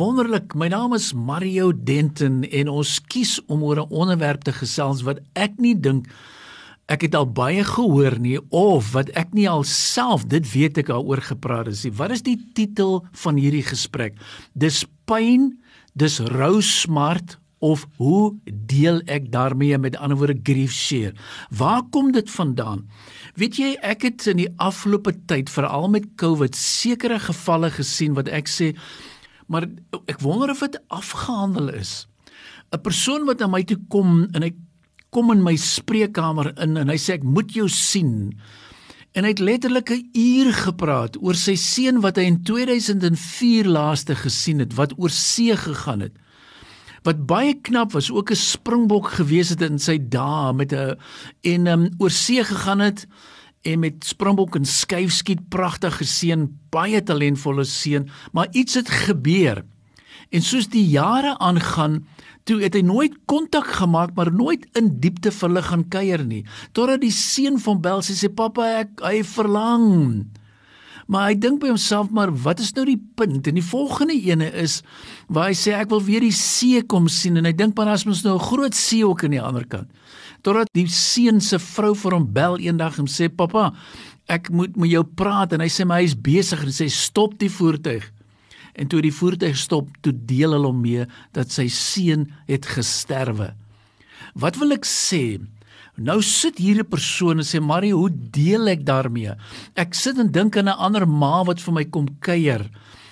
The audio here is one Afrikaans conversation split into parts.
Wonderlik. My naam is Mario Denton en ons kies om oor 'n onderwerp te gesels wat ek nie dink ek het al baie gehoor nie of wat ek nie alself dit weet ek daaroor gepraat het nie. Wat is die titel van hierdie gesprek? Dis pyn, dis rou smart of hoe deel ek daarmee met ander woorde grief share? Waar kom dit vandaan? Weet jy, ek het in die afgelope tyd veral met COVID sekere gevalle gesien wat ek sê maar ek wonder of dit afgehandel is. 'n Persoon wat na my toe kom en hy kom in my spreekkamer in en hy sê ek moet jou sien. En hy het letterlik 'n uur gepraat oor sy seun wat hy in 2004 laaste gesien het wat oor see gegaan het wat baie knap was, ook 'n springbok gewees het in sy dae met 'n en um, oor see gegaan het en met springbok en skuifskiet pragtig geseën, baie talentvolle seun, maar iets het gebeur. En soos die jare aangaan, toe het hy nooit kontak gemaak, maar nooit in diepte vir hulle gaan kuier nie. Totdat die seun van Bel sê, "Pappa, ek hy verlang." Maar hy dink by homself maar wat is nou die punt? En die volgende ene is waar hy sê ek wil weer die see kom sien en hy dink maar as mens nou 'n groot see ook aan die ander kant. Totdat die seun se vrou vir hom bel eendag en sê pappa, ek moet met jou praat en hy sê my hy is besig en sê stop die voertuig. En toe die voertuig stop, toe deel hulle hom mee dat sy seun het gesterwe. Wat wil ek sê? Nou sit hier 'n persoon en sê Marie, hoe deel ek daarmee? Ek sit en dink aan 'n ander ma wat vir my kom kuier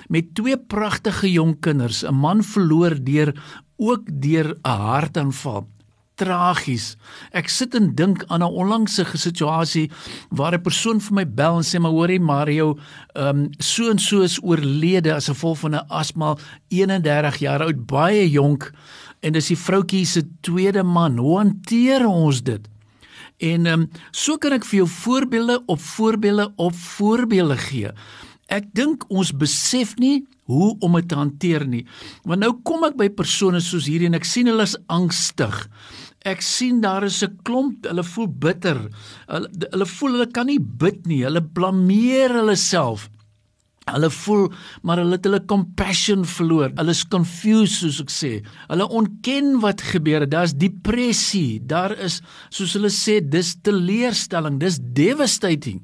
met twee pragtige jong kinders, 'n man verloor deur ook deur 'n hartaanval. Tragies. Ek sit en dink aan 'n onlangse situasie waar 'n persoon vir my bel en sê maar hoorie Mario, ehm um, so en so is oorlede as gevolg van 'n asma, 31 jaar oud, baie jonk en dis die vroutjie se tweede man. Hoe hanteer ons dit? En ehm um, so kan ek vir jou voorbeelde op voorbeelde op voorbeelde gee. Ek dink ons besef nie hoe om dit te hanteer nie. Want nou kom ek by persone soos hierdie en ek sien hulle is angstig. Ek sien daar is 'n klomp, hulle voel bitter. Hulle hulle voel hulle kan nie bid nie. Hulle blameer hulle self. Hulle voel maar hulle het hulle compassion verloor. Hulle is confused soos ek sê. Hulle ontken wat gebeur het. Daar's depressie. Daar is soos hulle sê dis teleurstelling. Dis devastating.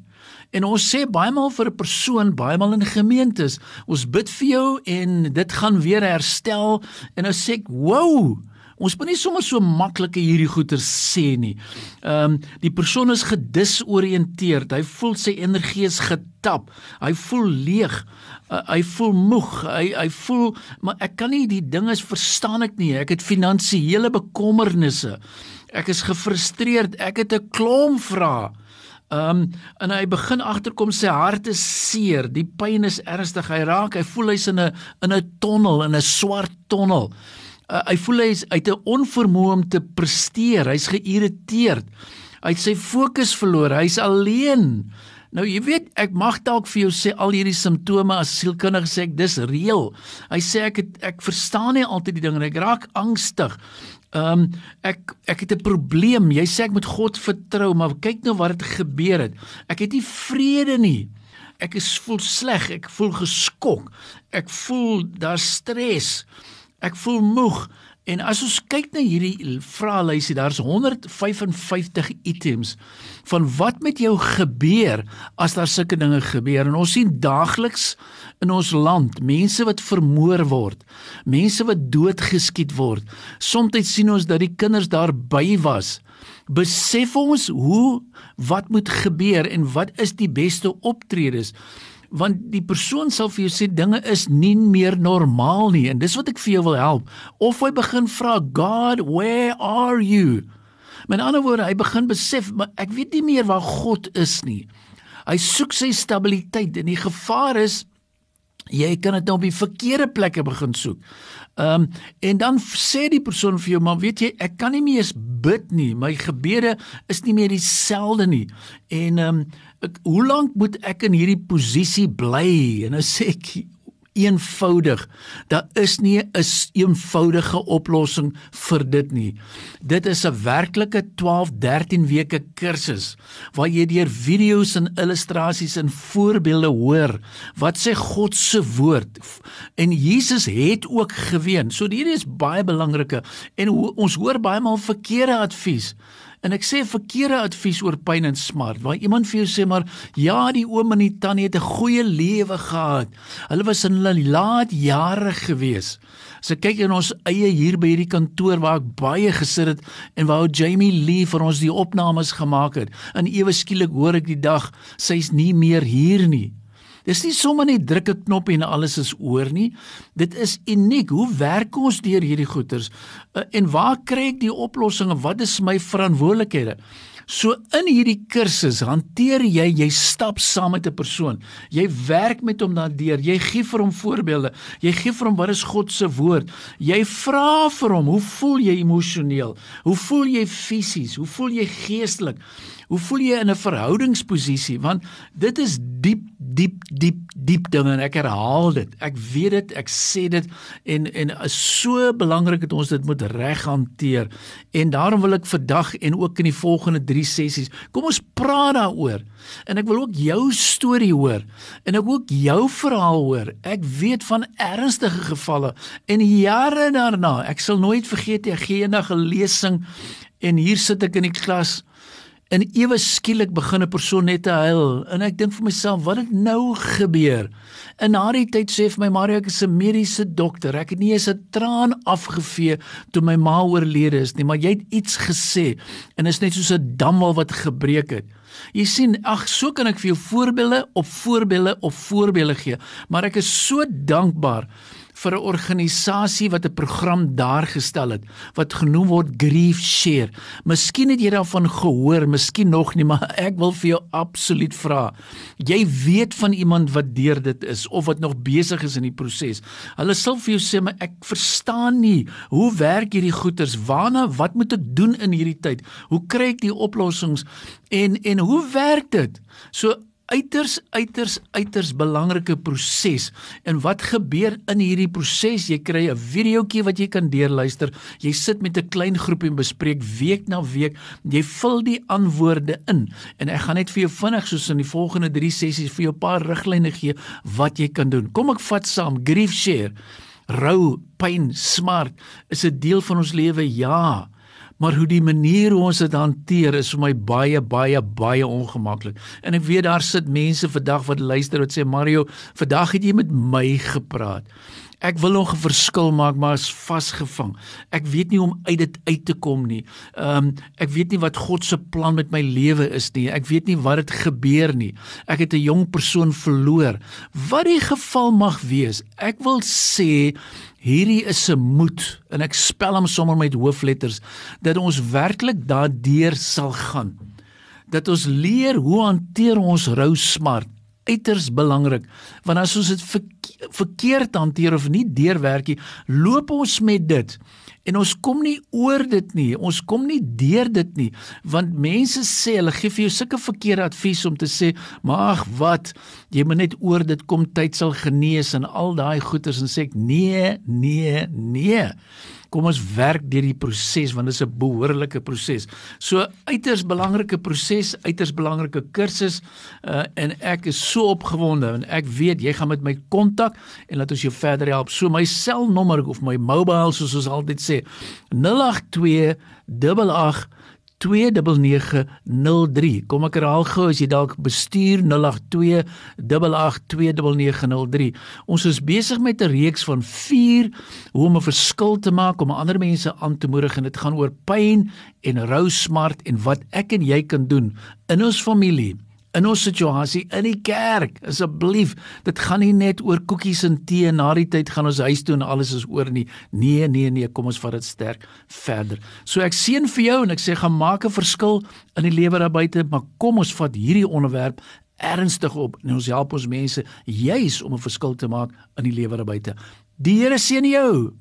En ons sê baie maal vir 'n persoon, baie maal in gemeentes, ons bid vir jou en dit gaan weer herstel en nou sê ek, "Wow!" Ons moet nie sommer so maklik hierdie goeie sê nie. Ehm um, die persoon is gedisoriënteerd. Hy voel sy energie is getap. Hy voel leeg. Uh, hy voel moeg. Hy hy voel maar ek kan nie die dinge verstaan ek nie. Ek het finansiële bekommernisse. Ek is gefrustreerd. Ek het 'n klomp vrae. Ehm um, en hy begin agterkom sy hart is seer, die pyn is ernstig. Hy raak, hy voel hy's in 'n in 'n tonnel, in 'n swart tonnel uh, hy voel hy is uit 'n onvermoë om te presteer. Hy's geïrriteerd. Hy het sy fokus verloor. Hy's alleen. Nou jy weet, ek mag dalk vir jou sê al hierdie simptome as sielkundige sê ek dis reël. Hy sê ek het, ek verstaan nie altyd die dinge nie. Ek raak angstig. Ehm um, ek ek het 'n probleem. Jy sê ek moet God vertrou, maar kyk nou wat het gebeur het. Ek het nie vrede nie. Ek is voel sleg, ek voel geskok. Ek voel daar stres. Ek voel moeg en as ons kyk na hierdie vraelysie, daar's 155 items van wat met jou gebeur as daar sulke dinge gebeur en ons sien daagliks in ons land mense wat vermoor word, mense wat doodgeskiet word. Soms sien ons dat die kinders daar by was. Besef ons hoe wat moet gebeur en wat is die beste optredes? Want die persoon sal vir jou sê dinge is nie meer normaal nie. En dis wat ek vir jou wil help. Of hy begin vra God where are you? Met ander woorde hy begin besef maar ek weet nie meer waar God is nie. Hy soek sy stabiliteit en die gevaar is jy kan dit nou op die verkeerde plekke begin soek. Ehm um, en dan sê die persoon vir jou maar weet jy ek kan nie meer bid nie. My gebede is nie meer dieselfde nie. En ehm um, ek, hoe lank moet ek in hierdie posisie bly? En nou sê ek eenvoudig. Daar is nie 'n eenvoudige oplossing vir dit nie. Dit is 'n werklike 12, 13 weke kursus waar jy deur video's en illustrasies en voorbeelde hoor wat sê God se woord. En Jesus het ook geween. So hierdie is baie belangrike en ons hoor baie maal verkeerde advies. En ek sê verkeerde advies oor pyn en smart. Waar iemand vir jou sê maar ja, die oom en die tannie het 'n goeie lewe gehad. Hulle was in hulle laat jare gewees. As ek kyk in ons eie hier by hierdie kantoor waar ek baie gesit het en waar Jamie Lee vir ons die opnames gemaak het. En ewe skielik hoor ek die dag sy's nie meer hier nie. Dis nie sommer net druk 'n knop en alles is oor nie. Dit is uniek. Hoe werk ons deur hierdie goeters? Uh, en waar kry ek die oplossings? Wat is my verantwoordelikhede? So in hierdie kursus hanteer jy jy stap saam met 'n persoon. Jy werk met hom daardeur. Jy gee vir hom voorbeelde. Jy gee vir hom wat is God se woord. Jy vra vir hom, hoe voel jy emosioneel? Hoe voel jy fisies? Hoe voel jy geestelik? Hoe voel jy in 'n verhoudingsposisie? Want dit is diep diep diep diep dinge en ek herhaal dit. Ek weet dit, ek sê dit en en is so belangrik dat ons dit moet reg hanteer. En daarom wil ek vandag en ook in die volgende 3 sessies, kom ons praat daaroor. En ek wil ook jou storie hoor en ek ook jou verhaal hoor. Ek weet van ernstige gevalle en jare daarna, ek sal nooit vergeet ek gee eendag 'n lesing en hier sit ek in die klas En ewe skielik begin 'n persoon net te huil en ek dink vir myself wat het nou gebeur? En na die tyd sê vir my Mario ek is 'n mediese dokter. Ek het nie eens 'n traan afgevee toe my ma oorlede is nie, maar jy het iets gesê en is net soos 'n damwal wat gebreek het. Jy sien, ag, so kan ek vir jou voorbeelde op voorbeelde op voorbeelde gee, maar ek is so dankbaar vir 'n organisasie wat 'n program daar gestel het wat genoem word Grief Share. Miskien het jy daarvan gehoor, miskien nog nie, maar ek wil vir jou absoluut vra. Jy weet van iemand wat deur dit is of wat nog besig is in die proses. Hulle sal vir jou sê, "Maar ek verstaan nie, hoe werk hierdie goeters? Waarna wat moet ek doen in hierdie tyd? Hoe kry ek die oplossings en en hoe werk dit?" So uiters uiters uiters belangrike proses. En wat gebeur in hierdie proses? Jy kry 'n videoetjie wat jy kan deurluister. Jy sit met 'n klein groepie en bespreek week na week. Jy vul die antwoorde in. En ek gaan net vir jou vinnig soos in die volgende 3 sessies vir jou 'n paar riglyne gee wat jy kan doen. Kom ek vat saam Grief Share. Rou, pyn, smart is 'n deel van ons lewe. Ja maar hoe die manier hoe ons dit hanteer is vir my baie baie baie ongemaklik. En ek weet daar sit mense vandag wat luister wat sê Mario, vandag het jy met my gepraat. Ek wil nog 'n verskil maak, maar is vasgevang. Ek weet nie hoe om uit dit uit te kom nie. Ehm um, ek weet nie wat God se plan met my lewe is nie. Ek weet nie wat dit gebeur nie. Ek het 'n jong persoon verloor. Wat die geval mag wees, ek wil sê hierdie is 'n moed en ek spel hom sommer met hoofletters dat ons werklik daardeur sal gaan. Dat ons leer hoe hanteer ons rou smart uiters belangrik want as ons dit verkeerd hanteer of nie deurwerk nie loop ons met dit. En ons kom nie oor dit nie ons kom nie deur dit nie want mense sê hulle gee vir jou sulke verkeerde advies om te sê maar ag wat? Jy moet net oor dit kom tyd sal genees en al daai goeters en sê ek nee nee nee kom ons werk deur die proses want dit is 'n behoorlike proses. So uiters belangrike proses, uiters belangrike kursus uh, en ek is so opgewonde en ek weet jy gaan met my kontak en laat ons jou verder help. So my selnommer of my mobile soos ons altyd sê 082 88 2903. Kom ek herhaal gou as jy dalk bestuur 0828829903. Ons is besig met 'n reeks van 4 hoe om 'n verskil te maak om ander mense aan te moedig en dit gaan oor pyn en rou smart en wat ek en jy kan doen in ons familie in ons situasie in die kerk. Asseblief, dit gaan nie net oor koekies en tee en na die tyd gaan ons huis toe en alles is oor nie. Nee, nee, nee, kom ons vat dit sterk verder. So ek seën vir jou en ek sê gaan maak 'n verskil in die lewe daar buite, maar kom ons vat hierdie onderwerp ernstig op en ons help ons mense juis om 'n verskil te maak in die lewe daar buite. Die Here seën jou.